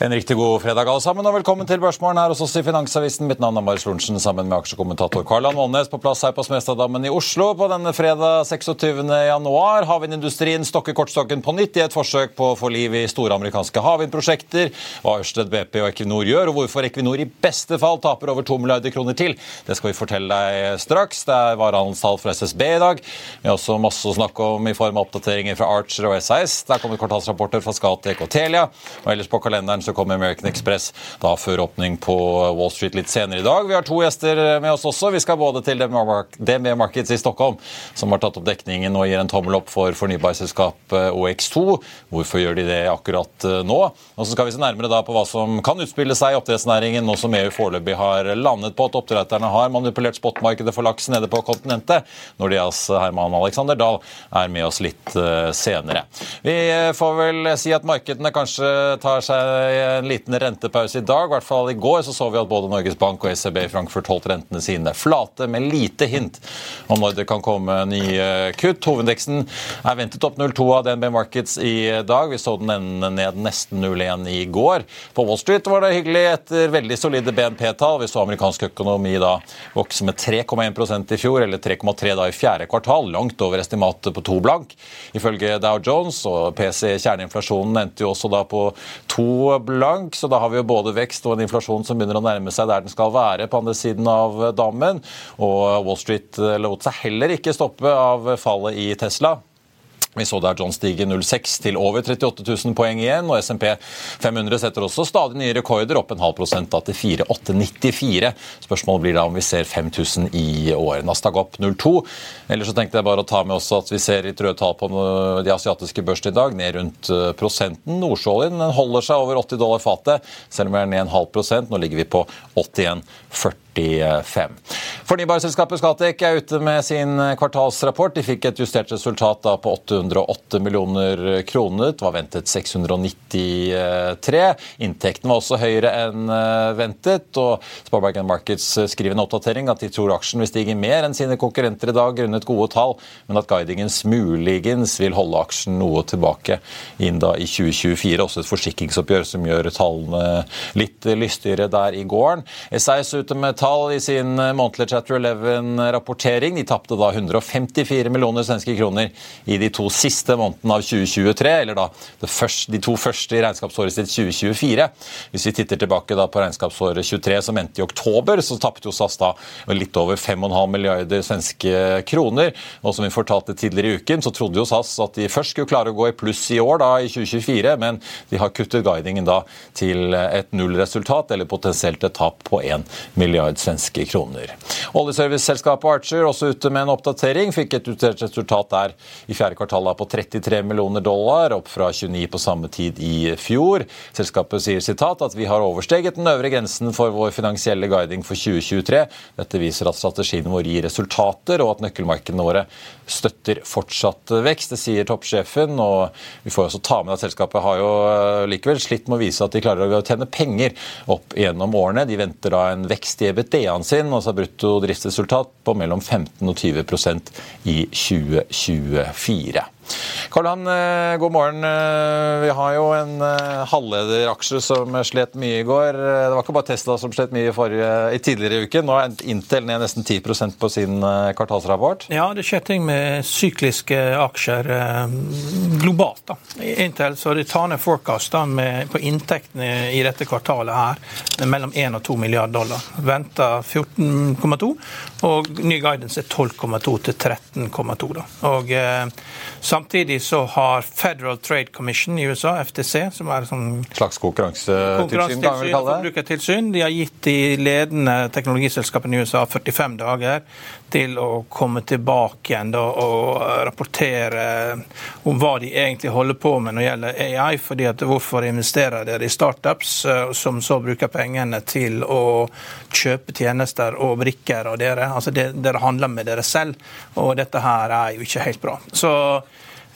En riktig god fredag alle sammen, og velkommen til Børsmorgen her hos oss i Finansavisen. Mitt navn er Marius Lorentzen sammen med aksjekommentator Karl-Ann Vollnes på plass her på Smestadammen i Oslo på denne fredag 26. januar. Havvindindustrien stokker kortstokken på nytt i et forsøk på å få liv i store amerikanske havvindprosjekter. Hva Ørsted, BP og Equinor gjør, og hvorfor Equinor i beste fall taper over 2 milliarder kroner til, det skal vi fortelle deg straks. Det er varehandelstall fra SSB i dag. Vi har også masse å snakke om i form av oppdateringer fra Archer og SAS. Der kommer kvartalsrapporter fra Scatec og Telia. Og ellers på kalenderen så kommer American Express da før åpning på Wall Street litt senere i dag. Vi har to gjester med oss også. Vi skal både til DNB Markets i Stockholm, som har tatt opp dekningen og gir en tommel opp for fornybarselskapet OX2. Hvorfor gjør de det akkurat nå? Og så skal vi se nærmere da på hva som kan utspille seg i oppdrettsnæringen, nå som EU foreløpig har landet på at oppdretterne har manipulert spotmarkedet for laks nede på kontinentet. Nordias Herman Alexander Dahl er med oss litt eh, senere. Vi får vel si at markedene kanskje tar seg en liten rentepause i dag. I hvert fall i går så, så vi at både Norges Bank og ECB i Frankfurt holdt rentene sine flate, med lite hint om når det kan komme nye kutt. Hovedindeksen er ventet opp 0,2 av DNB Markets i dag. Vi så den ende ned nesten 0,1 i går. På Wall Street var det hyggelig etter veldig solide BNP-tall. Vi så amerikansk økonomi da vokse med 3,1% i fjor, eller 3,3 da i fjerde kvartal. Langt over estimatet på to blank. Ifølge Dow Jones og PC kjerneinflasjonen endte jo også da på to blank, så da har vi jo både vekst og en inflasjon som begynner å nærme seg der den skal være på andre siden av dammen. Og Wall Street lot seg heller ikke stoppe av fallet i Tesla. Vi så der John stige 0,6 til over 38 000 poeng igjen, og SMP 500 setter også stadig nye rekorder, opp en halv prosent da til 4894. Spørsmålet blir da om vi ser 5000 i året. Nasdaq opp 0,2. Ellers så tenkte jeg bare å ta med også at vi ser litt røde tall på de asiatiske børsene i dag, ned rundt eh, prosenten. Nordsjøoljen holder seg over 80 dollar fatet, selv om vi er ned en halv prosent. Nå ligger vi på 81,40. 45. Fornybarselskapet Scatec er ute med sin kvartalsrapport. De fikk et justert resultat da på 808 millioner kroner. Det var ventet 693. Inntekten var også høyere enn eh, ventet. og Sparebank Markets skriver en oppdatering at de tror aksjen vil stige mer enn sine konkurrenter i dag grunnet gode tall, men at guidingens muligens vil holde aksjen noe tilbake inn da i 2024. Også et forsikringsoppgjør som gjør tallene litt lystigere der i gården. SAS ute med tall tall i sin eh, månedlige Chatter 11-rapportering. De tapte da 154 millioner svenske kroner i de to siste månedene av 2023, eller da de to første i regnskapsåret sitt 2024. Hvis vi titter tilbake da på regnskapsåret 23, som endte i oktober, så tapte jo SAS da litt over 5,5 milliarder svenske kroner. Og som vi fortalte tidligere i uken, så trodde jo SAS at de først skulle klare å gå i pluss i år, da i 2024, men de har kuttet guidingen da til et nullresultat, eller potensielt et tap på 1 milliard svenske kroner. Oljeserviceselskapet Archer også ute med en oppdatering. Fikk et utdelt resultat der i fjerde kvartal på 33 millioner dollar, opp fra 29 på samme tid i fjor. Selskapet sier sitat at vi har oversteget den øvre grensen for vår finansielle guiding for 2023. Dette viser at strategien vår gir resultater, og at nøkkelmarkedene våre støtter fortsatt vekst. Det sier toppsjefen. og Vi får også ta med at selskapet har jo eh, likevel slitt med å vise at de klarer å tjene penger opp gjennom årene. De venter da en vekst i EBITDA-en sin, altså brutto driftsresultat, på mellom 15 og 20% i 2024. Karl Han, eh, god morgen. Eh, vi har jo en eh, halvlederaksje som slet mye i går. Det var ikke bare Tesla som slet mye i, forrige, i tidligere uke. Nå er Intel ned nesten 10% på sin kvartalsrapport. Ja, det skjer ting med sykliske aksjer globalt. da. Intel så de tar ned forecastene på inntektene i dette kvartalet her mellom 1 og 2 milliarder dollar. Venta 14,2, og ny guidance er 12,2 til 13,2. Og eh, Samtidig så har Federal Trade Commission i USA, FTC, som er sånn slags konkurransetilsyn, kan vi kalle det? De har gitt de ledende teknologiselskapene i USA 45 dager til å komme tilbake igjen da, og rapportere om hva de egentlig holder på med når det gjelder AI. fordi at Hvorfor investerer dere i startups eh, som så bruker pengene til å kjøpe tjenester og brikker av dere? Altså det, Dere handler med dere selv, og dette her er jo ikke helt bra. Så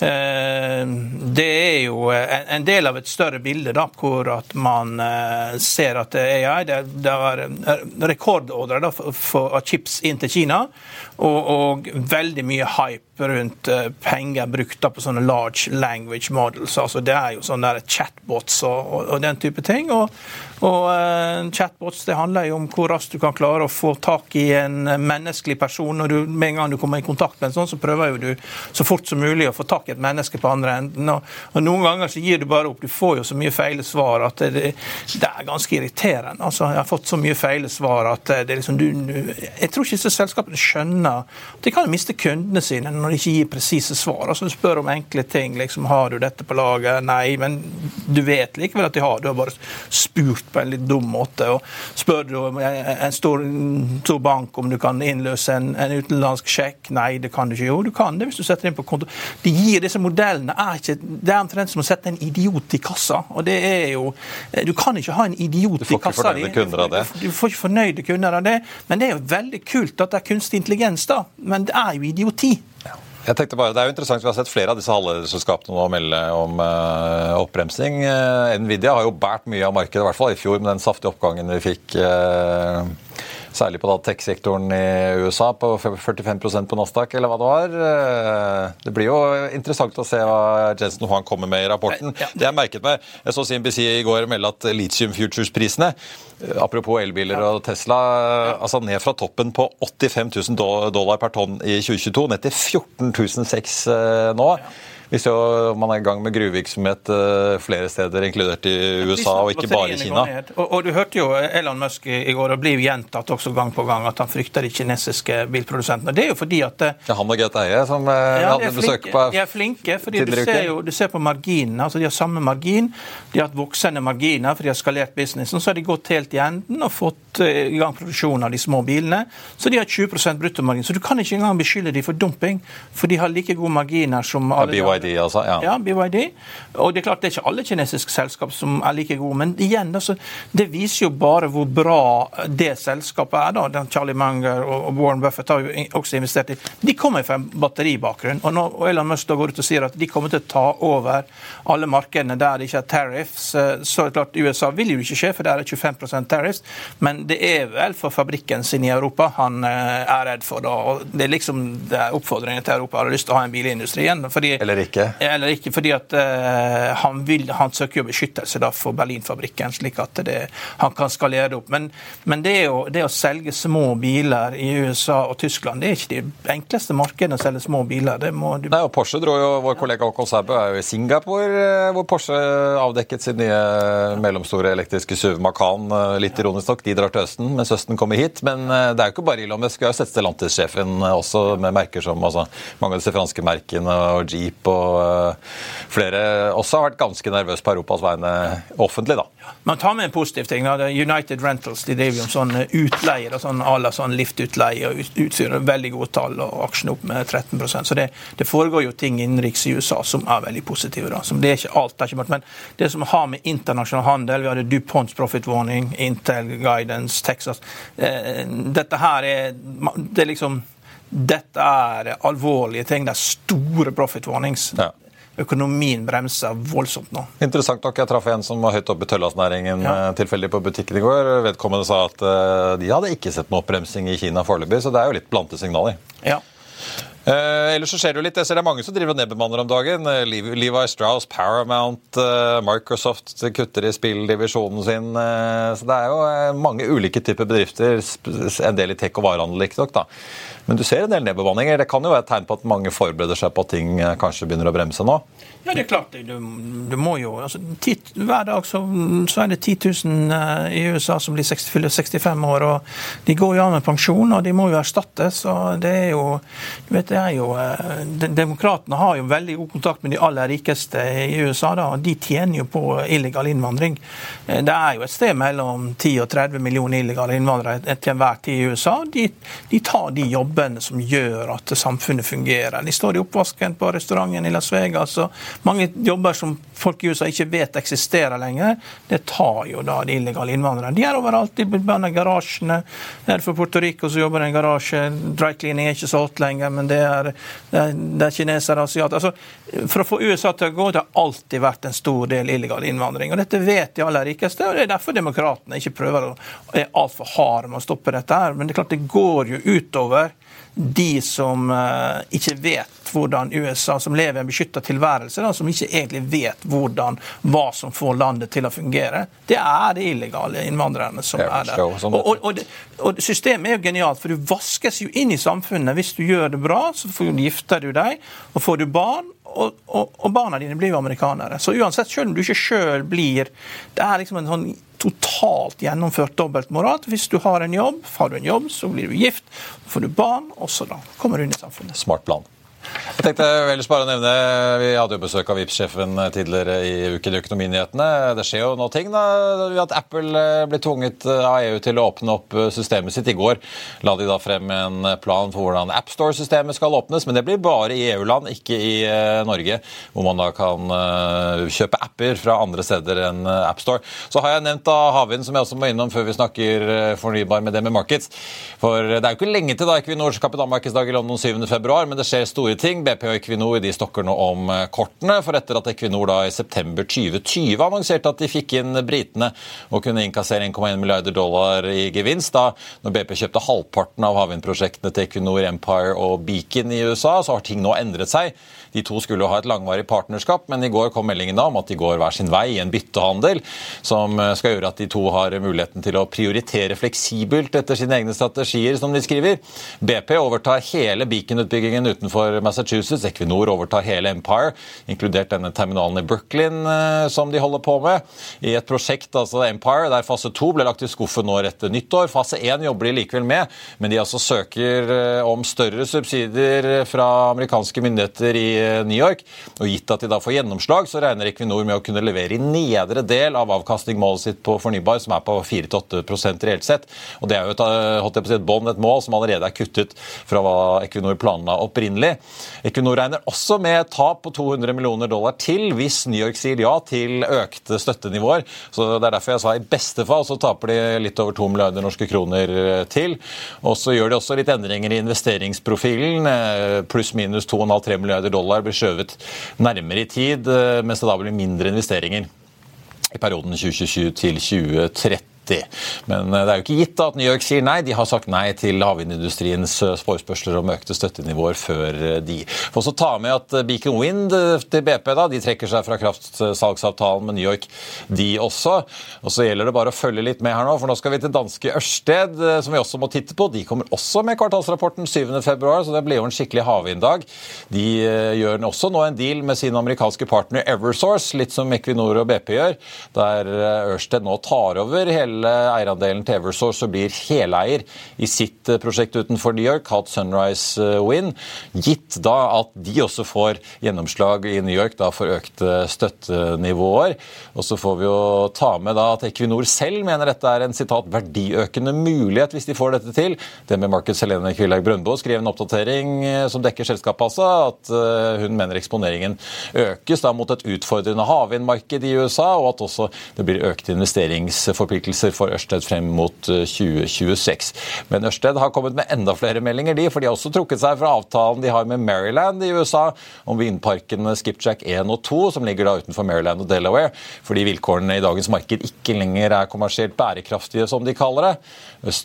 det er jo en del av et større bilde da, hvor at man eh, ser at AI. Det, det rekordordre av chips inn til Kina, og, og, veldig mye hype rundt eh, penger brukt på sånne large language models. altså Det er jo sånne chatbots og, og, og den type ting. og og uh, Chatbots det handler jo om hvor raskt du kan klare å få tak i en menneskelig person. og du, Med en gang du kommer i kontakt med en sånn, så prøver jo du så fort som mulig å få tak i et menneske på andre enden. Og, og Noen ganger så gir du bare opp. Du får jo så mye feile svar at det, det er ganske irriterende. altså Jeg har fått så mye feile svar at det er liksom du, Jeg tror ikke disse selskapene skjønner at de kan miste kundene sine når de ikke gir presise svar. altså Du spør om enkle ting. liksom Har du dette på lager? Nei. Men du vet likevel at de har. Du har bare spurt på en litt dum måte. og Spør du en stor, stor bank om du kan innløse en, en, utenlandsk sjekk, nei, det kan du ikke. Jo, du kan det hvis du setter inn på konto. De gir disse modellene er ikke, Det er omtrent som å sette en idiot i kassa. og det er jo, Du kan ikke ha en idiot i kassa Du får ikke fornøyde kunder av det. du får ikke fornøyde kunder av det. Men det er jo veldig kult at det er kunstig intelligens, da. Men det er jo idioti. Jeg tenkte bare, Det er jo interessant, Vi har sett flere av disse halvlederselskapene nå melde om uh, oppbremsing. Uh, Nvidia har jo båret mye av markedet, i hvert fall i fjor, med den saftige oppgangen vi fikk. Uh, Særlig på tech-sektoren i USA, på 45% på Nasdaq, eller hva det var. Eh, det blir jo interessant å se hva Jensen Huang kommer med i rapporten. Det jeg merket meg, jeg så CNBC i går melde at litium futures-prisene, eh, apropos elbiler og Tesla, altså ned fra toppen på 85 000 dollar per tonn i 2022, ned til 14 600 nå. Hvis man er i gang med gruvevirksomhet eh, flere steder, inkludert i USA, og ikke bare i Kina. Og, og, Du hørte jo Elon Musk i går, og blir gjentatt også gang på gang, at han frykter de kinesiske bilprodusentene. Det er jo fordi at eh, ja, Han og Eie, som eh, ja, hadde besøk på De er flinke, fordi du ser, jo, du ser på marginene. altså De har samme margin, de har hatt voksende marginer, for de har skalert businessen. Så har de gått helt i enden og fått i gang produksjonen av de små bilene. Så de har 20% bruttomargin. Så du kan ikke engang beskylde dem for dumping, for de har like gode marginer som alle ja, BYD, altså? Ja. ja, BYD. Og det er klart det er ikke alle kinesiske selskap som er like gode, men igjen, altså, det viser jo bare hvor bra det selskapet er. da, den Charlie Munger og Warren Buffett har jo også investert i. De kommer fra en batteribakgrunn. og når Elon Musk da går ut og sier at de kommer til å ta over alle markedene der det ikke er tariffs, eh, så er det klart USA vil jo ikke skje, for der er 25% tariffs, men det er vel for fabrikken sin i Europa han eh, er redd for. da, og Det er liksom det er oppfordringen til Europa har lyst til å ha en bilindustri igjen. fordi ikke? Eller ikke, fordi at uh, han, vil, han, søker jo beskyttelse da for Berlinfabrikken, slik at det, han kan skalere det opp. Men, men det, å, det, å, selge små biler i USA og Tyskland, det er ikke de enkleste markedene å selge små biler. Det må du... Nei, og Porsche dro jo, Vår kollega Håkon Sæbø er jo i Singapore, eh, hvor Porsche avdekket sin nye mellomstore elektriske SUV Macan. Eh, litt ironisk nok, de drar til Østen mens Østen kommer hit. Men det er jo ikke bare Elon Musk. Vi har sett Stellantis-sjefen også med merker som altså, mange av disse franske merkene og Jeep og Eh, flere også har vært ganske nervøse på Europas vegne offentlig. da. Man tar med en positiv ting. Da. United Rentals de driver jo sånn utleie da, sånn à la sånn liftutleie, og utstyr. veldig gode tall, og aksjene opp med 13% Så det, det foregår jo ting innenriks i USA som er veldig positive. da. Som det er ikke alt, det er ikke Men det som har med internasjonal handel Vi hadde DuPonts profit warning, Intel Guidance, Texas eh, Dette her er det er liksom dette er alvorlige ting. Det er store profit warnings. Ja. Økonomien bremser voldsomt nå. Interessant nok. Jeg traff en som var høyt oppe i tøllasnæringen ja. Eh, tilfeldig på butikken i går. Vedkommende sa at uh, de hadde ikke sett noe oppbremsing i Kina foreløpig, så det er jo litt blante signaler. Ja. Eh, ellers så skjer det jo litt. Jeg ser det er mange som driver nedbemanner om dagen. Eh, Levi Strauss, Paramount, eh, Microsoft kutter i spilldivisjonen sin. Eh, så det er jo eh, mange ulike typer bedrifter. En del i tech og varehandel, riktignok, da. Men du ser en del nedbemanninger. Det kan jo være et tegn på at mange forbereder seg på at ting eh, kanskje begynner å bremse nå? Ja, det er klart. Du, du må jo altså, ti, Hver dag så, så, er det 10 000 uh, i USA som blir 60, 65 år. og De går jo av med pensjon, og de må jo erstattes. og det er jo, du vet, det er jo de, Demokratene har jo veldig god kontakt med de aller rikeste i USA. da, og De tjener jo på illegal innvandring. Uh, det er jo et sted mellom 10 og 30 millioner illegale innvandrere til enhver tid i USA. De, de tar de jobbene som gjør at samfunnet fungerer. De står i oppvasken på restauranten i Las Vegas. og mange jobber som folk i USA ikke vet eksisterer lenger. Det tar jo da de illegale innvandrerne. De er overalt. De banner garasjene. Her for Puerto Rico så jobber det en garasje. Dry cleaning er ikke solgt lenger, men det er, det er, det er kinesere og asiater. Altså, for å få USA til å gå, det har alltid vært en stor del illegal innvandring. Og Dette vet de aller rikeste, og det er derfor demokratene ikke prøver å er altfor harde med å stoppe dette. her. Men det er klart det går jo utover de som uh, ikke vet hvordan USA, som lever en beskytta tilværelse, da, som ikke egentlig vet hvordan, hva som får landet til å fungere. Det er de illegale innvandrerne som er der. Og, og, og, og, Systemet er jo genialt, for du vaskes jo inn i samfunnet. Hvis du gjør det bra, så gifter du deg, og får du barn. Og, barna dine blir jo amerikanere. Så uansett, selv om du ikke sjøl blir Det er liksom en sånn totalt gjennomført dobbeltmoral. Hvis du har en jobb, har du en jobb, så blir du gift, får du barn, og så da kommer du inn i samfunnet. Smart plan. Jeg tenkte ellers bare å nevne, Vi hadde jo besøk av Vipps-sjefen tidligere i uken i Økonominyhetene. Det skjer jo nå ting. da, At Apple eh, blir tvunget eh, av EU til å åpne opp eh, systemet sitt. I går la de da frem en plan for hvordan AppStore-systemet skal åpnes. Men det blir bare i EU-land, ikke i Norge, hvor man da kan kjøpe apper fra andre steder enn AppStore. Så har jeg nevnt da havvind, som jeg også må innom før vi snakker fornybar med det med Markets. For det er jo ikke lenge til da Equinors kapitalmarkedsdag i London 7.2, men det skjer store ting. BP og Equinor de stokker nå om eh, kortene. For etter at Equinor da i september 2020 annonserte at de fikk inn britene og kunne innkassere 1,1 milliarder dollar i gevinst, da når BP kjøpte halvparten av havvindprosjektene til Equinor, Empire og Beacon i USA, så har ting nå endret seg. De to skulle jo ha et langvarig partnerskap, men i går kom meldingen da om at de går hver sin vei i en byttehandel, som eh, skal gjøre at de to har muligheten til å prioritere fleksibelt etter sine egne strategier, som de skriver. BP overtar hele Beacon-utbyggingen utenfor Massachusetts. Equinor overtar hele Empire, inkludert denne terminalen i Brooklyn eh, som de holder på med. I et prosjekt, altså Empire, der fase to ble lagt i skuffen nå etter nyttår. Fase én jobber de likevel med, men de altså søker eh, om større subsidier fra amerikanske myndigheter i New York. Og Gitt at de da får gjennomslag, så regner Equinor med å kunne levere i nedre del av avkastningsmålet sitt på fornybar, som er på 4-8 reelt sett. Og Det er jo et, et bånd, et mål, som allerede er kuttet fra hva Equinor planla opprinnelig. Equinor regner også med tap på 200 millioner dollar til hvis New York sier ja til økte støttenivåer. Så Det er derfor jeg sa i beste fall så taper de litt over 2 milliarder norske kroner til. Og så gjør de også litt endringer i investeringsprofilen, eh, pluss-minus 2,5-3 milliarder dollar blir skjøvet nærmere i tid, eh, mens det da blir mindre investeringer i perioden 2027 til 2030 viktig. Men eh, det er jo ikke gitt at New York sier nei. De har sagt nei til havvindindustriens eh, forespørsler om økte støttenivåer før eh, de. Får også ta med at Beacon Wind til BP da, de trekker seg fra kraftsalgsavtalen med New York, de også. Og Så gjelder det bare å følge litt med her nå, for nå skal vi til danske Ørsted, som vi også må titte på. De kommer også med kvartalsrapporten 7.2, så det blir jo en skikkelig havvinddag. De gjør også nå en deal med sin amerikanske partner Eversource, litt som Equinor og BP gjør, der Ørsted nå tar over hele selge eierandelen til Eversource og blir heleier i sitt eh, prosjekt utenfor New York, Hot Sunrise Win, Wind, gitt da at de også får gjennomslag i New York da for økte støttenivåer. Og så får vi jo ta med da at Equinor selv mener dette er en sitat verdiøkende mulighet hvis de får dette til. Det med Marcus Helene Kvilhaug Brøndbo skrev en oppdatering eh, som dekker selskapet, altså, at hun mener eksponeringen økes da mot et utfordrende havvindmarked i USA, og at også det blir økte investeringsforpliktelser rammebetingelser for Ørsted frem mot 2026. Men Ørsted har kommet med enda flere meldinger, de, for de har også trukket seg fra avtalen de har med Maryland i USA om vindparkene Skipjack 1 og 2, som ligger da utenfor Maryland og Delaware, fordi vilkårene i dagens marked ikke lenger er kommersielt bærekraftige, som de kaller det.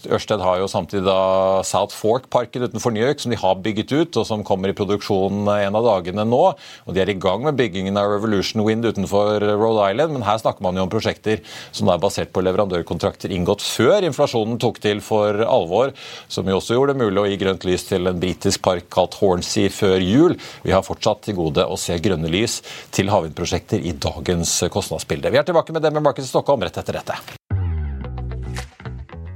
Ørsted har jo samtidig da South Fork-parken utenfor New York, som de har bygget ut, og som kommer i produksjon en av dagene nå. og De er i gang med byggingen av Revolution Wind utenfor Rhode Island, men her snakker man jo om prosjekter som er basert på leverandørkontrakter inngått før inflasjonen tok til for alvor, som jo også gjorde det mulig å gi grønt lys til en britisk park kalt Hornsea før jul. Vi har fortsatt til gode å se grønne lys til havvindprosjekter i dagens kostnadsbilde. Vi er tilbake med det med i Stockholm rett etter dette.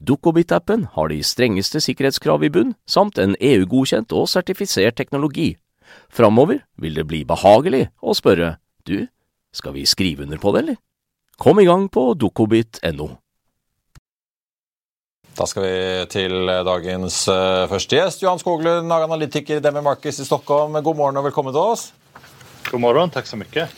Dukkobit-appen har de strengeste sikkerhetskrav i bunn, samt en EU-godkjent og sertifisert teknologi. Framover vil det bli behagelig å spørre du, skal vi skrive under på det, eller? Kom i gang på dukkobit.no. Da skal vi til dagens uh, første gjest. Johan Skoglund, analytiker i Demi Markets i Stockholm. God morgen og velkommen til oss. God morgen, takk så mye.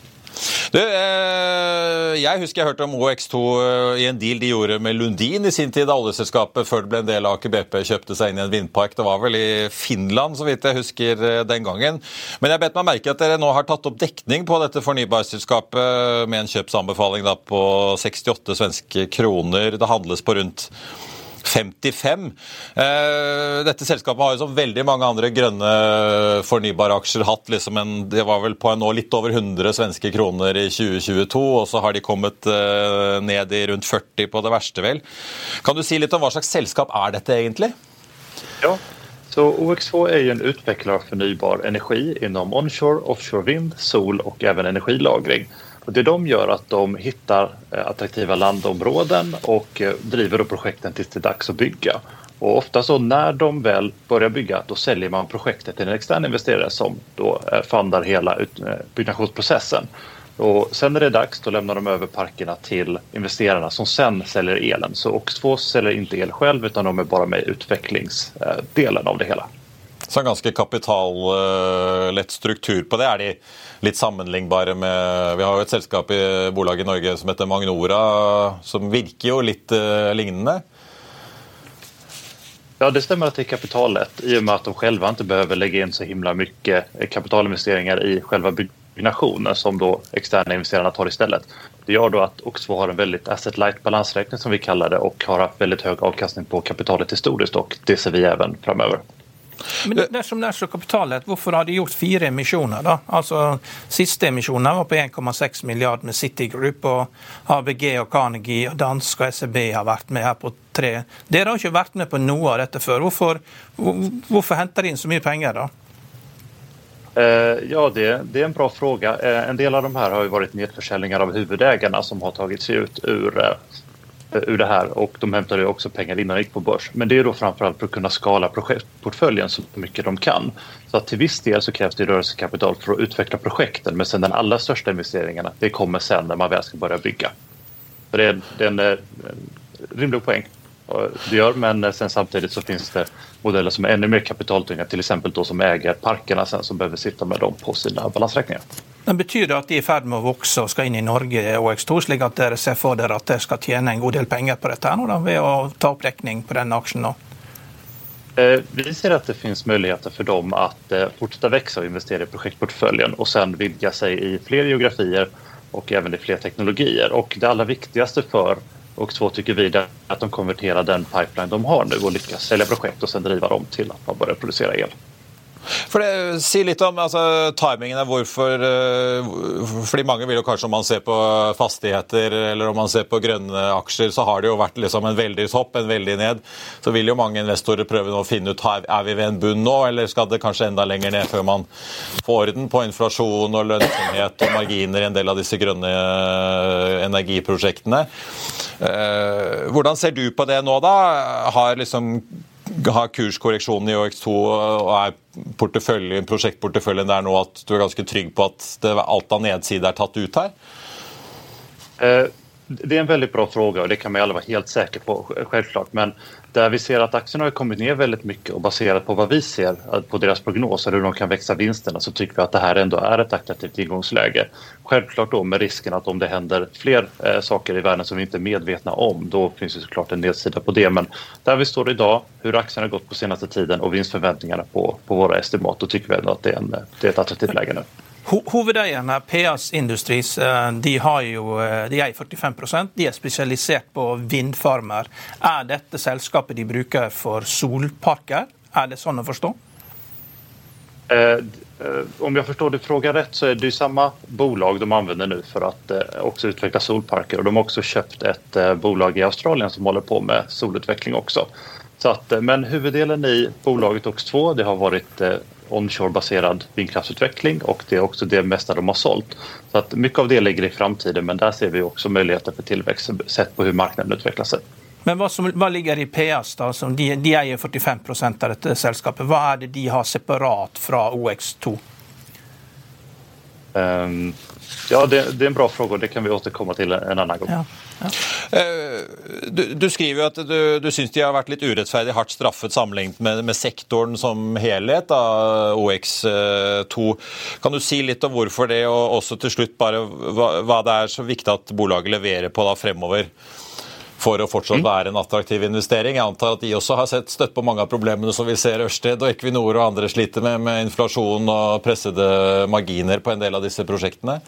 Du, eh, jeg husker jeg hørte om OX2 eh, i en deal de gjorde med Lundin i sin tid, da oljeselskapet før det ble en del av Aker BP kjøpte seg inn i en vindpark. Det var vel i Finland, så vidt jeg husker eh, den gangen. Men jeg bet meg merke at dere nå har tatt opp dekning på dette fornybarselskapet med en kjøpsanbefaling på 68 svenske kroner. Det handles på rundt 55. Eh, dette selskapet har jo som veldig mange andre grønne fornybare aksjer hatt liksom en, det var vel på en nå litt over 100 svenske kroner i 2022, og så har de kommet eh, ned i rundt 40 på det verste, vel. Kan du si litt om hva slags selskap er dette egentlig? Ja, så OX2 er jo en utvikler av fornybar energi innom onshore, offshore vind, sol og även energilagring. Och det de gör är att de hittar eh, attraktiva landområden och eh, driver projekten tills det är dags att bygga. Och ofta så när de väl börjar bygga då säljer man projektet till en extern investerare som då eh, fundar hela byggnationsprocessen. Och sen när det är dags då lämnar de över parkerna till investerarna som sen säljer elen. Så Ox2 säljer inte el själv utan de är bara med i utvecklingsdelen av det hela. Så en ganske kapitallett struktur på det. Er de litt sammenlignbare med Vi har jo et selskap i bolaget i Norge som heter Magnora, som virker jo litt uh, lignende? Ja, det stämmer att det är kapitalet i och med att de själva inte behöver lägga in så himla mycket kapitalinvesteringar i själva byggnationen som då externa investerarna tar istället. Det gör då att Oxfo har en väldigt asset light balansräkning som vi kallar det och har haft väldigt hög avkastning på kapitalet historiskt och det ser vi även framöver. Men dersom det er så kapitalet, hvorfor har de gjort fire emisjoner? da? Altså, Siste emisjonen var på 1,6 milliard med City Group, og ABG og Carnegie og Dansk og SEB har vært med her på tre. Dere har ikke vært med på noe av dette før. Hvorfor, hvorfor henter de inn så mye penger, da? Eh, ja, det, det, är en bra fråga. Eh, en del av de här har ju varit nedförsäljningar av huvudägarna som har tagit sig ut ur, eh, ur det här och de hämtade också pengar innan de gick på börs. Men det är då framförallt för att kunna skala projektportföljen så mycket de kan. Så att till viss del så krävs det rörelsekapital för att utveckla projekten men sen den allra största investeringarna det kommer sen när man väl ska börja bygga. Så det är, det är en, en rimlig poäng det gör, men sen samtidigt så finns det modeller som är ännu mer kapitaltunga, till exempel då som äger parkerna sen, som behöver sitta med dem på sina balansräkningar. Men Betyr det at de er i ferd med å vokse og skal inn i Norge OX2, slik at dere ser for dere at dere skal tjene en god del penger på dette her nå, da, ved å ta opp dekning på denne aksjen? nå? Eh, vi ser att det finns möjligheter för dem att fortsette fortsätta växa och investera i projektportföljen och sen vidga sig i fler geografier och även i fler teknologier. Och det allra viktigaste för och två tycker vi är att de konverterar den pipeline de har nu och lyckas sälja projekt och sen driva dem till att man börjar producera el. For det, Si litt om altså, timingen. Hvorfor uh, fordi Mange vil jo kanskje om man ser på fastigheter eller om man ser på grønne aksjer, så har det jo vært liksom en veldig topp, en veldig ned. Så vil jo mange investorer prøve å finne ut er vi ved en bunn nå, eller skal det kanskje enda lenger ned før man får orden på inflasjon og lønnsomhet og marginer i en del av disse grønne uh, energiprosjektene. Uh, hvordan ser du på det nå, da? Har liksom har kurskorreksjonen i OX2 og er prosjektporteføljen der nå at du er ganske trygg på at det, alt av nedside er tatt ut her? Eh, det är en väldigt bra fråga och det kan man aldrig vara helt säker på, självklart. Men där vi ser att aktien har kommit ner väldigt mycket och baserat på vad vi ser på deras prognoser, hur de kan växa vinsterna, så tycker vi att det här ändå är ett attraktivt ingångsläge. Självklart med risken att om det händer fler eh, saker i världen som vi inte är medvetna om, då finns det såklart en nedsida på det. Men där vi står idag, hur aktien har gått på senaste tiden och vinstförväntningarna på, på våra estimat, då tycker vi att det är, en, det är ett attraktivt läge nu. Hovedeierne, PAs Industries, eh, de, jo, eh, de eier 45 De er spesialisert på vindfarmer. Er dette selskapet de bruker for solparker? Er det sånn å forstå? Eh, om jeg forstår din fråga rett så är det samma bolag de använder nu för att också utveckla solparker och de har också köpt ett bolag i Australien som håller på med solutveckling också. Så att, men huvuddelen i bolaget OX2 det har varit onshore-baserad vindkraftsutveckling och det är också det mesta de har sålt. Så att mycket av det ligger i framtiden men där ser vi också möjligheter för tillväxt sett på hur marknaden utvecklar sig. Men hva, som, hva ligger i PS? da? De, de eier 45% av dette selskapet. Hva er det de har separat fra OX2? Um, ja, det, det, er en bra fråga och det kan vi återkomme til en annen gang. Ja. ja. du, du, skriver jo at du, du syns de har vært litt urettferdig hardt straffet sammenlignet med, med sektoren som helhet, da, OX2. Kan du si litt om hvorfor det, og også til slutt bare hva, hva det er så viktig at bolaget leverer på da fremover? For å fortsatt mm. være en attraktiv investering. Jeg antar at de også har sett støtt på mange av problemene som vi ser Ørsted og Equinor og andre sliter med, med inflasjon og pressede marginer på en del av disse prosjektene?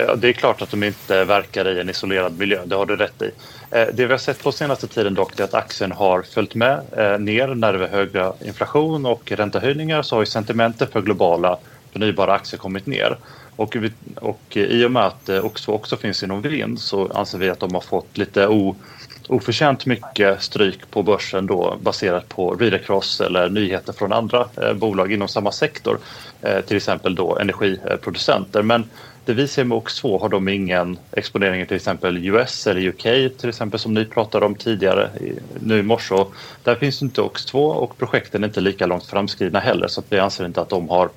Ja, det er klart at de ikke verker i en isolert miljø, det har du rett i. Eh, det vi har sett på seneste tiden dock er at aktien har fulgt med ned når det er høyere inflasjon og rentehøyninger, så har sentimentet for globale fornybare aktier kommet ner. Och, vi, och i och med att också, också finns inom vind så anser vi att de har fått lite o, oförtjänt mycket stryk på börsen då baserat på read across eller nyheter från andra eh, bolag inom samma sektor. Eh, till exempel då energiproducenter. Men det vi ser med OX2 har de ingen exponering till exempel US eller UK till exempel som ni pratade om tidigare nu i morse. Där finns inte OX2 och projekten är inte lika långt framskridna heller så vi anser inte att de har eh,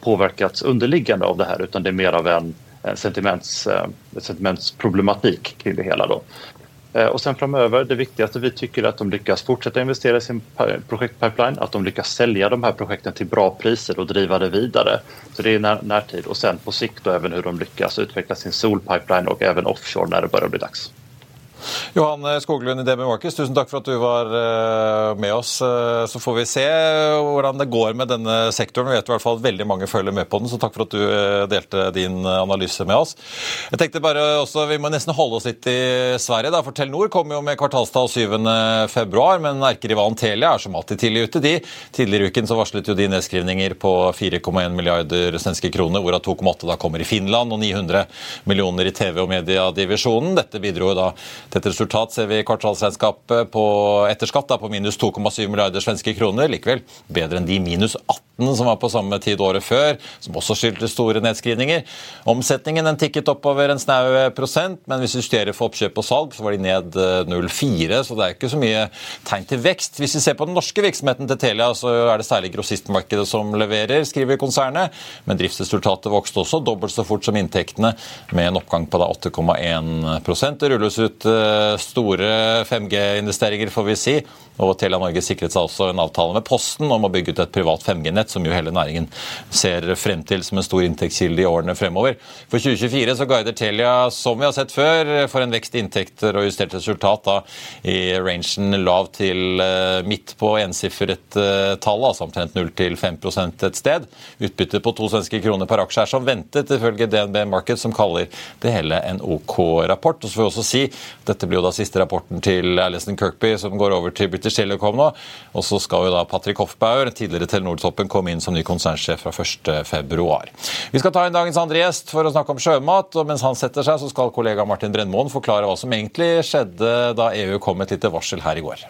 påverkats underliggande av det här utan det är mer av en sentiments, eh, sentimentsproblematik kring det hela. Då. Eh, och sen framöver, det viktigaste vi tycker är att de lyckas fortsätta investera i sin projektpipeline, att de lyckas sälja de här projekten till bra priser och driva det vidare. Så det är när, närtid och sen på sikt då även hur de lyckas utveckla sin solpipeline och även offshore när det börjar bli dags. Johan Skoglund i DB Markets, tusen takk for at du var eh, med oss. Eh, så får vi se hvordan det går med denne sektoren. Vi vet i hvert fall at veldig mange følger med på den, så takk for at du eh, delte din analyse med oss. Jeg tenkte bare også, Vi må nesten holde oss litt i Sverige. da, for Telenor kommer jo med kvartalstall 7.2, men erkerivalen Telia er som alltid tidlig ute. de. Tidligere uken så varslet jo de nedskrivninger på 4,1 milliarder svenske kroner, hvorav 2,8 da kommer i Finland, og 900 millioner i TV- og mediedivisjonen. Dette bidro jo da et resultat ser vi i kvartalsregnskapet på etterskatt på minus 2,7 milliarder svenske kroner. Likevel bedre enn de minus 18 som var på samme tid året før, som også skyldte store nedskrivninger. Omsetningen den tikket oppover en snau prosent, men hvis vi justerer for oppkjøp og salg, så var de ned 0,4, så det er ikke så mye tegn til vekst. Hvis vi ser på den norske virksomheten til Telia, så er det særlig grossistmarkedet som leverer, skriver konsernet. Men driftsresultatet vokste også dobbelt så fort som inntektene, med en oppgang på 8,1 Det rulles ut eh, store 5G-investeringer, får vi si. Og Telia Norge sikret seg også en avtale med Posten om å bygge ut et privat 5G-nett, som jo hele næringen ser frem til som en stor inntektskilde i årene fremover. For 2024 så guider Telia, som vi har sett før, for en vekst i inntekter og justert resultat da, i rangen lav til uh, midt på ensifret uh, tall, altså omtrent 0 til 5 et sted. Utbytte på to svenske kroner per aksje er som ventet, ifølge DNB Market, som kaller det hele en OK rapport. Og så får vi også si, Dette blir jo da siste rapporten til Alison Kirkby, som går over til British Telecom nå. Og så skal jo da Patrick Hoffbauer, tidligere Telenor-toppen, komme inn som ny konsernsjef fra 1.2. Vi skal ta inn dagens andre gjest for å snakke om sjømat. og Mens han setter seg, så skal kollega Martin Brennmoen forklare hva som egentlig skjedde da EU kom med et lite varsel her i går.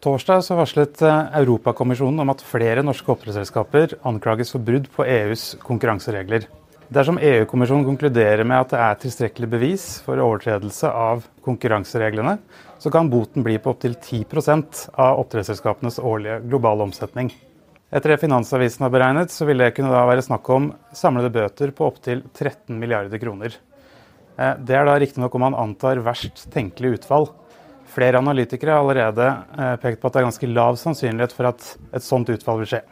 Torsdag så varslet eh, Europakommisjonen om at flere norske oppdrettsselskaper anklages for brudd på EUs konkurranseregler. Dersom EU-kommisjonen konkluderer med at det er tilstrekkelig bevis for overtredelse av konkurransereglene, så kan boten bli på opptil 10% av oppdrettsselskapenes årlige globale omsetning. Etter det Finansavisen har beregnet, så vil det kunne da være snakk om samlede bøter på opptil 13 milliarder kroner. Eh, det er da riktignok om man antar verst tenkelig utfall. Flere analytikere har allerede eh, pekt på at det er ganske lav sannsynlighet for at et sånt utfall vil skje.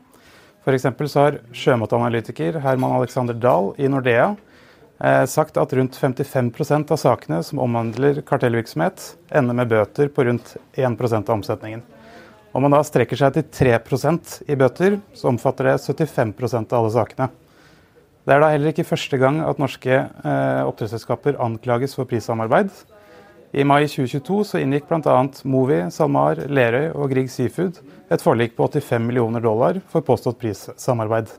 F.eks. så har sjømatanalytiker Herman Alexander Dahl i Nordea sagt at rundt 55% av sakene som omhandler kartellvirksomhet, ender med bøter på rundt 1% av omsetningen. Om man da strekker seg til 3% i bøter, så omfatter det 75% av alle sakene. Det er da heller ikke første gang at norske eh, oppdrettsselskaper anklages for prissamarbeid. I mai 2022 så inngikk bl.a. Movi, SalMar, Lerøy og Grieg Seafood et forlik på 85 millioner dollar for påstått prissamarbeid.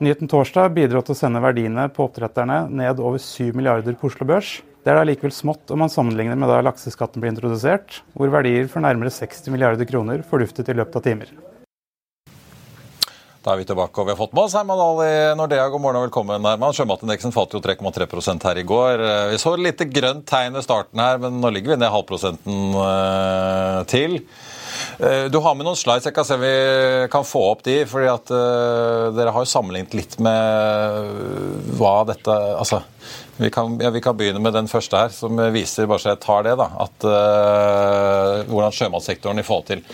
Nyheten torsdag bidro til å sende verdiene på oppdretterne ned over 7 milliarder på Oslo Børs. Det er da likevel smått om man sammenligner med da lakseskatten ble introdusert, hvor verdier for nærmere 60 milliarder kroner forduftet i løpet av timer. Da er vi tilbake, og vi har fått med oss Herman Ali Nordea. God morgen og velkommen, Herman. Sjømatindeksen falt jo 3,3 her i går. Vi så et lite grønt tegn ved starten her, men nå ligger vi ned halvprosenten eh, til. Eh, du har med noen slides. Jeg kan se om vi kan få opp de. fordi at uh, Dere har jo sammenlignet litt med hva dette Altså, vi kan, ja, vi kan, begynne med den første her, som viser bare så jeg tar det da, at uh, hvordan sjømatsektoren i forhold til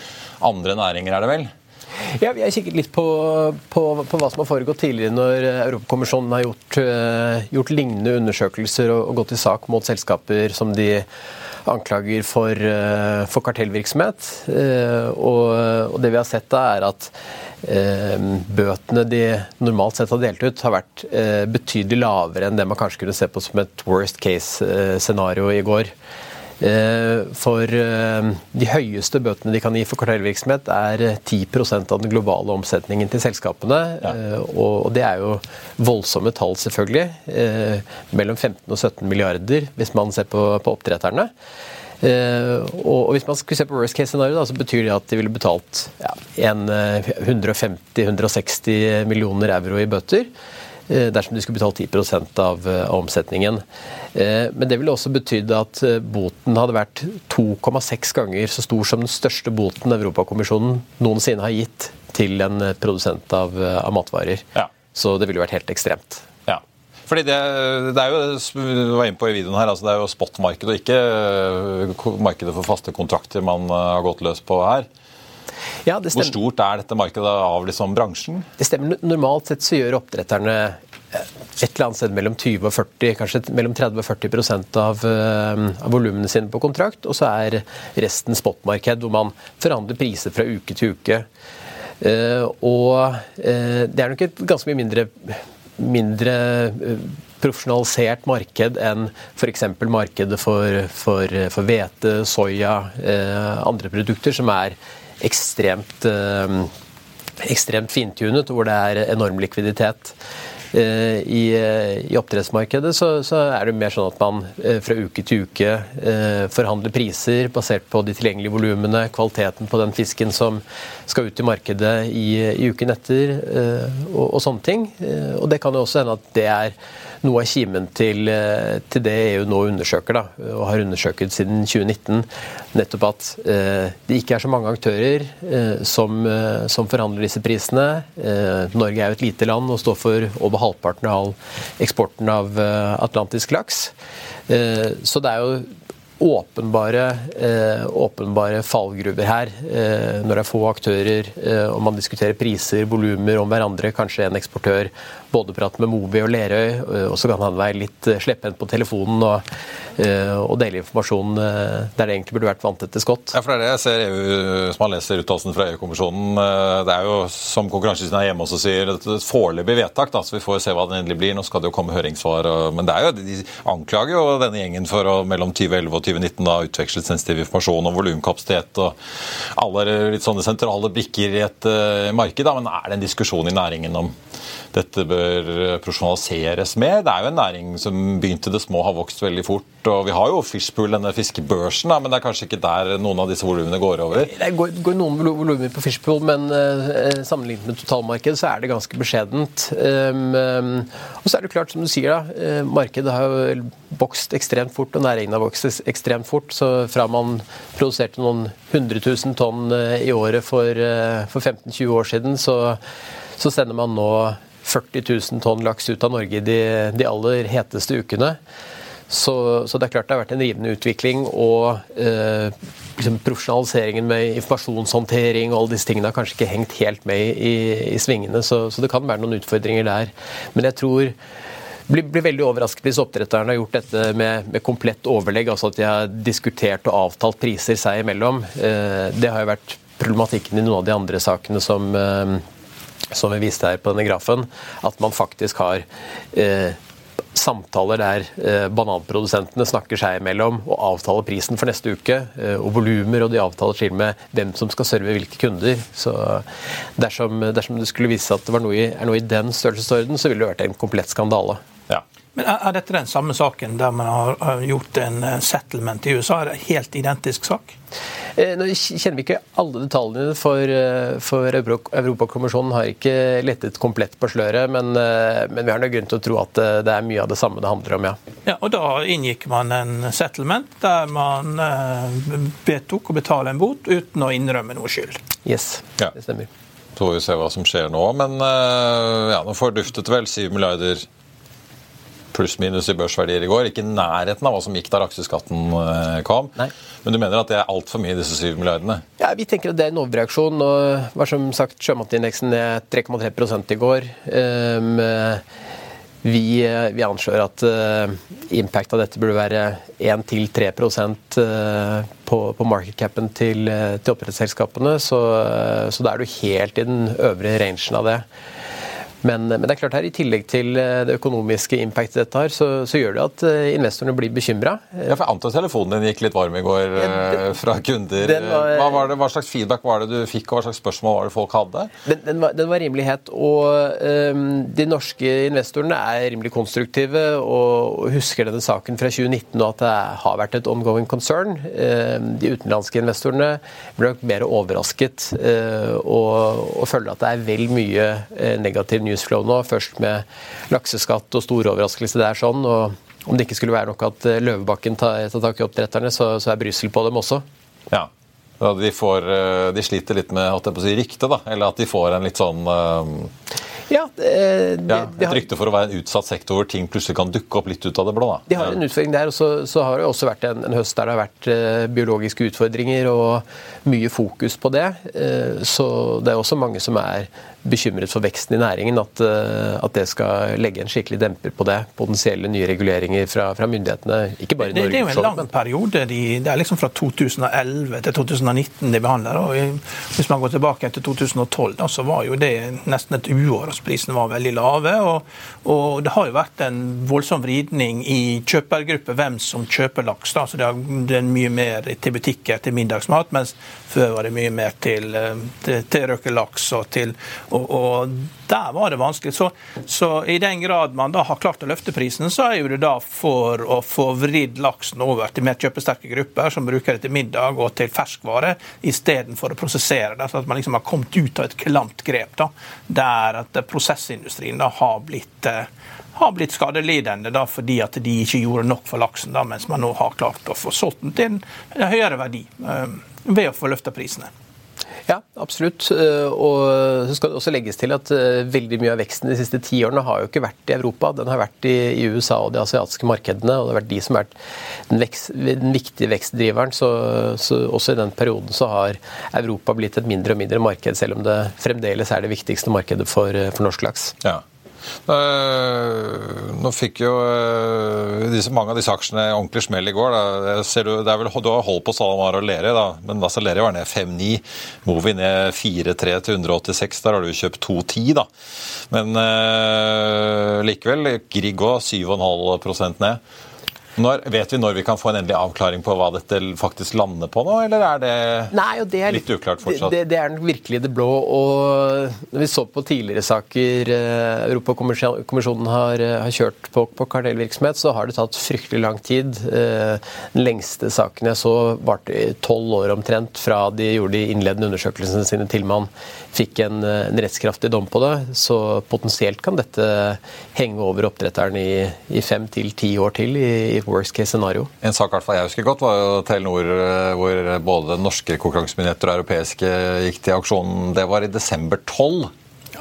andre næringer er det vel? Ja, Vi har kikket litt på, på, på, hva som har foregått tidligere når Europakommisjonen har gjort, uh, gjort lignende undersøkelser og, og, gått i sak mot selskaper som de anklager for, uh, for kartellvirksomhet. Uh, og, og, det vi har sett da, er at bøtene de normalt sett har delt ut, har vært betydelig lavere enn det man kanskje kunne se på som et worst case-scenario i går. Eh, for eh, de høyeste bøtene de kan gi for kartellvirksomhet, er 10% av den globale omsetningen til selskapene. Ja. Eh, og det er jo voldsomme tall, selvfølgelig. Mellom 15 og 17 milliarder, hvis man ser på, på oppdretterne. og Hvis man skulle se på worst case scenario, så betyr det at de ville betalt ja, 150-160 millioner euro i bøter. Eh, dersom de skulle betalt 10 av, eh, omsetningen. Eh, men det ville også betydd at boten hadde vært 2,6 ganger så stor som den største boten Europakommisjonen noensinne har gitt til en produsent av, av matvarer. Ja. Så det ville vært helt ekstremt. Ja. Fordi det, det, er jo du var inne på i videoen her, altså det er jo spotmarkedet og ikke markedet for faste kontrakter man har gått løs på her. Ja, Hvor stort er dette markedet av liksom bransjen? Det stemmer. Normalt sett så gjør oppdretterne et eller annet sted mellom 20 og 40, kanskje mellom 30 og 40 av, uh, av volumene sine på kontrakt. Og så er resten spotmarked, hvor man forhandler priser fra uke til uke. Uh, og det er nok et ganske mye mindre, mindre profesjonalisert marked enn f.eks. markedet for, for, for hvete, soya, andre produkter som er ekstremt, ekstremt fintunet, hvor det er enorm likviditet. Eh, I, eh, i oppdrettsmarkedet så, så, er det mer sånn at man eh, fra uke til uke forhandler priser basert på de tilgjengelige volumene, kvaliteten på den fisken som skal ut i markedet i, i uken etter, og, og, sånne ting. Og det kan jo også hende at det er noe av kimen til, til, det EU nå undersøker, da, og har undersøkt siden 2019. Nettopp at eh, det ikke er så mange aktører eh, som, som, forhandler disse prisene. Eh, Norge er jo et lite land og står for over halvparten av all eksporten av eh, atlantisk laks. så det er jo åpenbare, eh, åpenbare fallgruver her. Eh, når det er få aktører eh, og man diskuterer priser, volumer om hverandre. Kanskje en eksportør både prate med Movi og Lerøy, eh, og så kan han være litt eh, slepphendt på telefonen og, eh, og, dele informasjon der det egentlig burde vært vanntette skott. Ja, for det er det jeg ser EU, som man leser uttalelsen fra EU-kommisjonen. Det er jo, som Konkurransetilsynet er hjemme også sier, et foreløpig vedtak, da, så vi får se hva det endelig blir. Nå skal det jo komme høringssvar. Men det er jo, de anklager jo denne gjengen for å mellom 2011 og 2019 da utvekslet sensitiv informasjon om volumkapasitet og alle litt sånne sentrale brikker i et uh, marked. Da. Men er det en diskusjon i næringen om dette bør profesjonaliseres mer. Det er jo en næring som begynte det små, har vokst veldig fort. og Vi har jo Fishpool, denne fiskebørsen, men det er kanskje ikke der noen av disse volumene går over? Det går, går noen volumer på Fishpool, men uh, sammenlignet med totalmarkedet så er det ganske beskjedent. Um, um, og så er det klart, som du sier, da, uh, markedet har jo vokst ekstremt fort, og næringen har vokst ekstremt fort. Så fra man produserte noen 100 000 tonn i året for, for 15-20 år siden, så, så sender man nå 40 000 tonn laks ut av Norge de, de aller heteste ukene. Så, så, det er klart det har vært en rivende utvikling. Og eh, liksom profesjonaliseringen med informasjonshåndtering og alle disse tingene har kanskje ikke hengt helt med i, i svingene. Så, så, det kan være noen utfordringer der. Men jeg tror blir, blir veldig overrasket hvis oppdretterne har gjort dette med, med, komplett overlegg, altså at de har diskutert og avtalt priser seg imellom. Eh, det har jo vært problematikken i noen av de andre sakene som eh, som vi viste her på denne grafen, at man faktisk har eh, samtaler der eh, bananprodusentene snakker seg imellom og avtaler prisen for neste uke, eh, og volumer, og de avtaler til med hvem som skal serve hvilke kunder. Så dersom, dersom det skulle vise seg at det noe i, er noe i den størrelsesorden, så ville det vært en komplett skandale. Ja. Men Er dette den samme saken der man har gjort en eh, settlement i USA? Er det en helt identisk sak? Eh, nå kjenner vi ikke alle detaljene, for, eh, for Europakommisjonen har ikke lettet komplett på sløret. Men, men vi har noe grunn til å tro at det er mye av det samme det handler om, ja. ja og Da inngikk man en settlement der man vedtok å betale en bot uten å innrømme noe skyld. Yes, ja. det stemmer. Så får vi se hva som skjer nå. Men ja, nå forduftet vel 7 milliarder pluss-minus i børsverdier i går. Ikke i nærheten av hva som gikk da aksjeskatten eh, kom. Nei. Men du mener at det er altfor mye, disse 7 milliardene? Ja, Vi tenker at det er en overreaksjon. og var som sagt sjømatindeksen ned 3,3 i går. Um, vi, vi, anslår at uh, impact av dette burde være 1-3 uh, på, på markedcapen til, til oppdrettsselskapene. Så, så da er du helt i den øvre rangen av det. Men, men, det er klart her, i tillegg til eh, det økonomiske impactet dette har, så, så gjør det at eh, investorene blir bekymra. Ja, for jeg antar telefonen din gikk litt varm i går ja, eh, fra kunder. Var, hva, var det, hva, slags feedback var det du fikk, og hva slags spørsmål var det folk hadde? Den, den, var, den var, rimelig het. Og um, de norske investorene er rimelig konstruktive og, og husker denne saken fra 2019 og at det har vært et ongoing concern. Um, de utenlandske investorene ble nok mer overrasket uh, og, og føler at det er vel mye uh, negativ newsflow nå. Først med lakseskatt og stor overraskelse der sånn. og Om det ikke skulle være nok at eh, Løvebakken tar, tak i oppdretterne, så, så er Brussel på dem også. Ja, de, får, eh, de, sliter litt med at si, rykte, da? Eller at de får en litt sånn uh... Ja, det, ja, Et rykte for å være en utsatt sektor hvor ting plutselig kan dukke opp litt ut av det blå? da. De har en utfordring der, og så, så har det også vært en, en, høst der det har vært uh, biologiske utfordringer og mye fokus på det. Uh, så det er også mange som er bekymret for veksten i næringen, at, eh, at, det skal legge en skikkelig demper på det. Potensielle nye reguleringer fra, fra myndighetene. Ikke bare i Norge. Det, det er jo en lang men... periode. De, det er liksom fra 2011 til 2019 de behandler. og Hvis man går tilbake til 2012, da, så var jo det nesten et uår. Altså var veldig lave. Og, og, det har jo vært en voldsom vridning i kjøpergrupper, hvem som kjøper laks. Da. Så det er mye mer til butikker til middagsmat, mens før var det mye mer til, eh, til, til røkelaks og til og, og, der var det vanskelig. Så, så, i den grad man da har klart å løfte prisen, så er jo det da for å få vridd laksen over til mer kjøpesterke grupper som bruker det til middag og til ferskvare, istedenfor å prosessere det. Så at man liksom har kommet ut av et klamt grep da, der at prosessindustrien da har blitt eh, har blitt skadelidende da, fordi at de ikke gjorde nok for laksen, da, mens man nå har klart å få solgt den til en høyere verdi eh, ved å få løfta prisene. Ja, absolutt. Eh, og så skal det også legges til at eh, veldig mye av veksten de siste ti årene har jo ikke vært i Europa. Den har vært i, USA og de asiatiske markedene, og det har vært de som har vært den, vekst, den viktige vekstdriveren. Så, så, også i den perioden så har Europa blitt et mindre og mindre marked, selv om det fremdeles er det viktigste markedet for, for norsk laks. Ja. Eh, nå fikk jo eh, disse, mange av disse aksjene ordentlig smell i går. Da. Ser du, det er vel, du har holdt på SalMar og Lerøy, da, men altså Lerøy var ned 5-9. Movi ned 4-3 til 186. Der har du kjøpt 2-10, da. Men uh, likevel, Grieg òg 7,5 ned. Når, vet vi når vi kan få en endelig avklaring på hva dette faktisk lander på nå, eller er det, Nei, det er, litt uklart fortsatt? Det, det, er virkelig det blå. og Når vi så på tidligere saker eh, Europakommisjonen har, eh, har kjørt på, på kartellvirksomhet, så har det tatt fryktelig lang tid. Eh, den lengste saken jeg så, varte tolv år omtrent fra de gjorde de innledende undersøkelsene sine til man fikk en, en rettskraftig dom på det. Så potensielt kan dette henge over oppdretteren i, i fem til ti år til. i, i worst case scenario. En sak jeg husker godt, var jo Telenor, eh, hvor både norske konkurransemyndigheter og europeiske gikk til aksjonen. Det var i desember 12.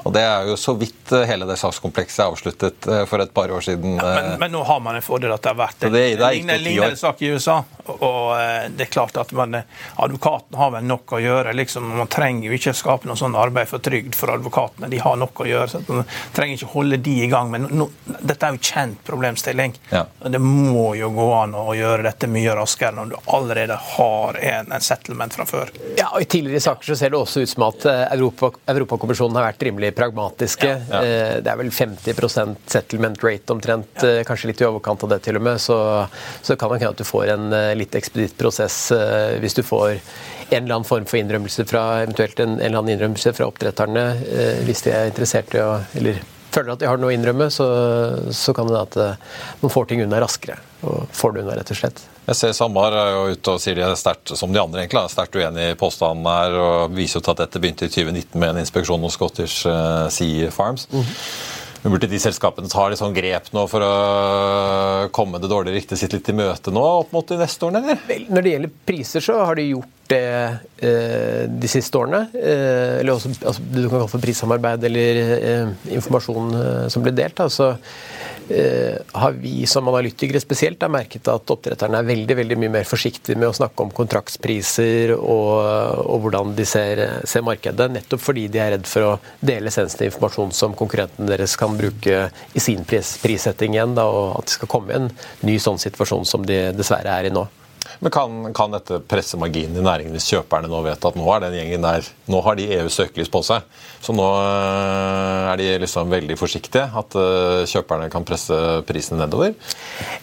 Og Det er jo så vidt eh, hele det sakskomplekset er avsluttet eh, for et par år siden. Ja, men, men, nå har man en fordel at det har vært en, det, det lignende, lignende sak i USA. Og det er klart at man, Advokaten har vel nok å gjøre. liksom, Man trenger jo ikke skape noe sånn arbeid for trygd for advokatene. De har nok å gjøre. så Man trenger ikke holde de i gang. Men no, dette er jo kjent problemstilling. Ja. Det må jo gå an å gjøre dette mye raskere når du allerede har en, en settlement fra før. Ja, og I tidligere saker så ser det også ut som at Europa, Europakommisjonen har vært rimelig pragmatiske. Ja, ja. Eh, det er vel 50% settlement rate omtrent, ja. Eh, kanskje litt i overkant av det til og med. Så, så kan det hende at du får en eh, litt ekspeditt prosess hvis du får en eller annen form for innrømmelse fra eventuelt en, en eller annen innrømmelse fra oppdretterne, hvis de er interessert i å eller føler at de har noe å innrømme, så, så kan det at man får ting unna raskere. Og får det unna, rett og slett. Jeg ser Samar er jo ute og sier de er sterkt, som de andre egentlig, er sterkt uenig i påstanden her, og viser jo til at dette begynte i 2019 med en inspeksjon hos Scottish eh, Sea Farms. Mm -hmm. Burde de selskapene ta litt sånn grep nå for å komme det dårlige ryktet sitt litt i møte nå opp mot årene, eller? Vel, når det gjelder priser, så har de gjort det eh, de siste årene. Eh, eller også altså, det du kan kalle for prissamarbeid eller informasjon som ble delt. Altså, har vi som analytikere spesielt har merket at oppdretterne er veldig veldig mye mer forsiktige med å snakke om kontraktspriser og, og hvordan de ser, ser, markedet, nettopp fordi de er redd for å dele sensitiv informasjon som konkurrentene deres kan bruke i sin pris, prissetting igjen, da, og at det skal komme en ny sånn situasjon som de dessverre er i nå. Men kan, kan, dette presse marginen i næringen hvis kjøperne nå vet at nå er den gjengen der Nå har de EUs søkelys på seg, så nå eh, er de liksom veldig forsiktige? At eh, kjøperne kan presse prisene nedover?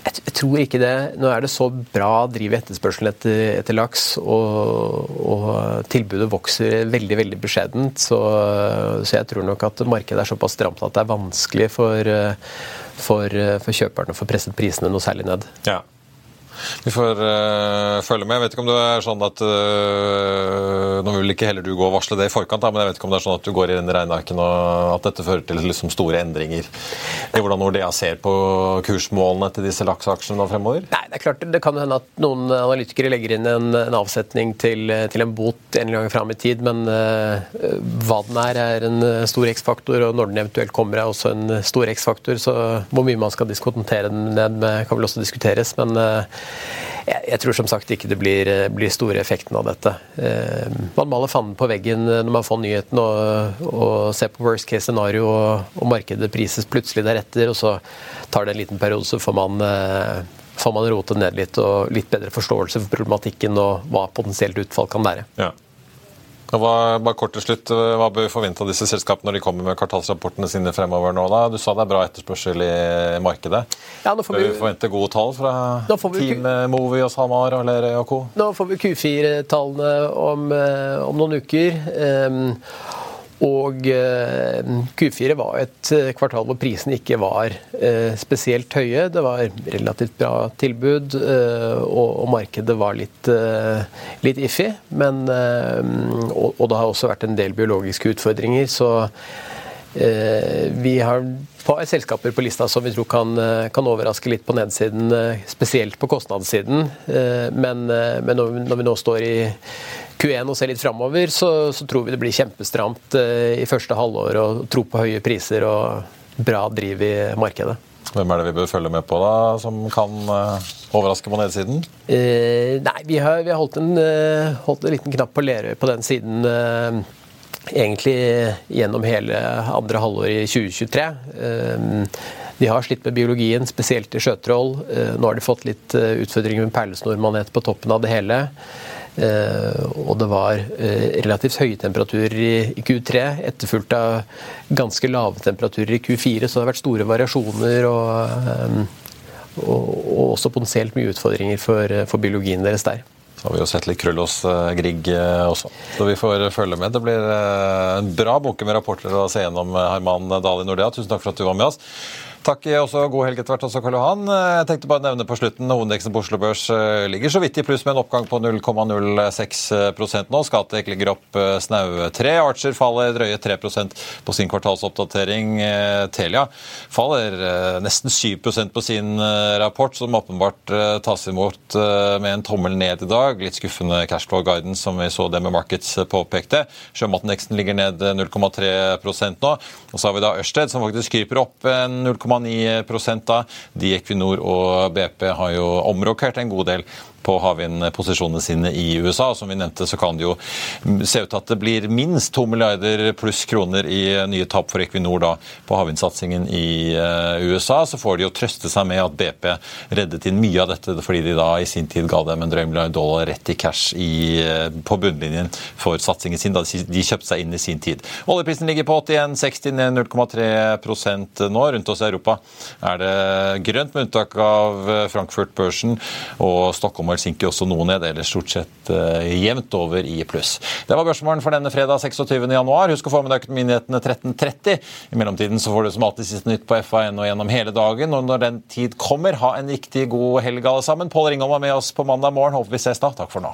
Jeg, jeg, tror ikke det. Nå er det så bra driv i etterspørselen etter, etter, laks, og, og, tilbudet vokser veldig veldig beskjedent. Så, så, jeg tror nok at markedet er såpass stramt at det er vanskelig for, for, for kjøperne å få presset prisene noe særlig ned. Ja. Vi får uh, følge med. Jeg vet ikke om det er sånn at uh, Nå vil ikke heller du gå og varsle det i forkant, da, men jeg vet ikke om det er sånn at du går i den regnearken og at dette fører til liksom, store endringer i hvordan Nordea ser på kursmålene til disse lakseaksjene fremover? Nei, Det er klart det kan hende at noen analytikere legger inn en, en avsetning til, til, en bot en gang fram i tid, men uh, hva den er, er en stor X-faktor, og når den eventuelt kommer, er også en stor X-faktor. Så hvor mye man skal diskontere den ned med, kan vel også diskuteres. men jeg, jeg, tror som sagt ikke det blir, blir store effekten av dette. Eh, man maler fanden på veggen når man får nyheten og, og ser på worst case scenario, og, og, markedet prises plutselig deretter, og så tar det en liten periode, så får man, eh, får man rotet ned litt og litt bedre forståelse for problematikken og hva potensielt utfall kan være. Ja. Hva, bare kort til slutt, hva bør vi forvente av disse selskapene når de kommer med kvartalsrapportene sine fremover nå? da? Du sa det er bra etterspørsel i markedet. Ja, nå får bør vi forvente gode tall fra Team Movi og SalMar og Lerøy og co.? Nå får vi Q4-tallene om, eh, om, noen uker. Um, og eh, Q4 var et eh, kvartal hvor prisene ikke var eh, spesielt høye. Det var relativt bra tilbud, og markedet var litt, litt iffy. Men, og, det har også vært en del biologiske utfordringer. så vi har et par selskaper på lista som vi tror kan, kan, overraske litt på nedsiden, spesielt på kostnadssiden. Men, men når vi nå står i Q1 og ser litt framover, så, så, tror vi det blir kjempestramt eh, i første halvår og tro på høye priser og bra driv i markedet. Hvem er det vi bør følge med på, da, som kan uh, overraske på nedsiden? Eh, nei, vi har, vi har holdt, en, uh, holdt, en, liten knapp på Lerøy på den siden uh, egentlig gjennom hele andre halvår i 2023. De har slitt med biologien, spesielt i sjøtroll. Nå har de fått litt utfordringer med perlesnormanet på toppen av det hele. Eh, og det var eh, relativt høye temperaturer i Q3, etterfulgt av ganske lave temperaturer i Q4, så det har vært store variasjoner. og, eh, og, og også potensielt mye utfordringer for, for biologien deres der. Så har vi jo sett litt krøll hos Grieg også, så vi får følge med. Det blir en bra bunke med rapporter å se gjennom, Herman Dali Nordea. Tusen takk for at du var med oss. Takk også. God helg etter hvert også, Karl Johan. Jeg tenkte bare å nevne på slutten Hovedindeksen på Oslo Børs eh, ligger så vidt i pluss med en oppgang på 0,06% nå. Skatek ligger opp eh, snaue 3. Archer faller drøye 3% på sin kvartalsoppdatering. Eh, Telia faller nesten 7% på sin rapport, som åpenbart tas imot med en tommel ned i dag. Litt skuffende cashflow guidance, som vi så det med Markets påpekte. Sjømatindeksen ligger ned 0,3% nå. Og så har vi da Ørsted, som faktisk kryper opp 0,3 0,9 da. De Equinor og BP har jo omrokert en god del på havvindposisjonene sine i USA. Som vi nevnte, så kan det jo se ut til at det blir minst to milliarder pluss kroner i nye tap for Equinor da, på havvindsatsingen i eh, USA. Så får de jo trøste seg med at BP reddet inn mye av dette fordi de da i sin tid ga dem en drøy milliard dollar rett i cash i, eh, på bunnlinjen for satsingen sin da de kjøpte seg inn i sin tid. Oljeprisen ligger på 81,60, ned 0,3 nå. Rundt oss i Europa er det grønt, med unntak av eh, Frankfurt-børsen og Stockholm Helsinki også noe ned, eller stort sett uh, jevnt over i pluss. Det var børsmålen for denne fredag 26.1. Husk å få med deg Økonominyhetene 13.30. I mellomtiden så får du som alltid siste nytt på FA1 og gjennom hele dagen. Og når den tid kommer, ha en riktig god helg alle sammen. Pål Ringholm var med oss på mandag morgen. Håper vi ses da. Takk for nå.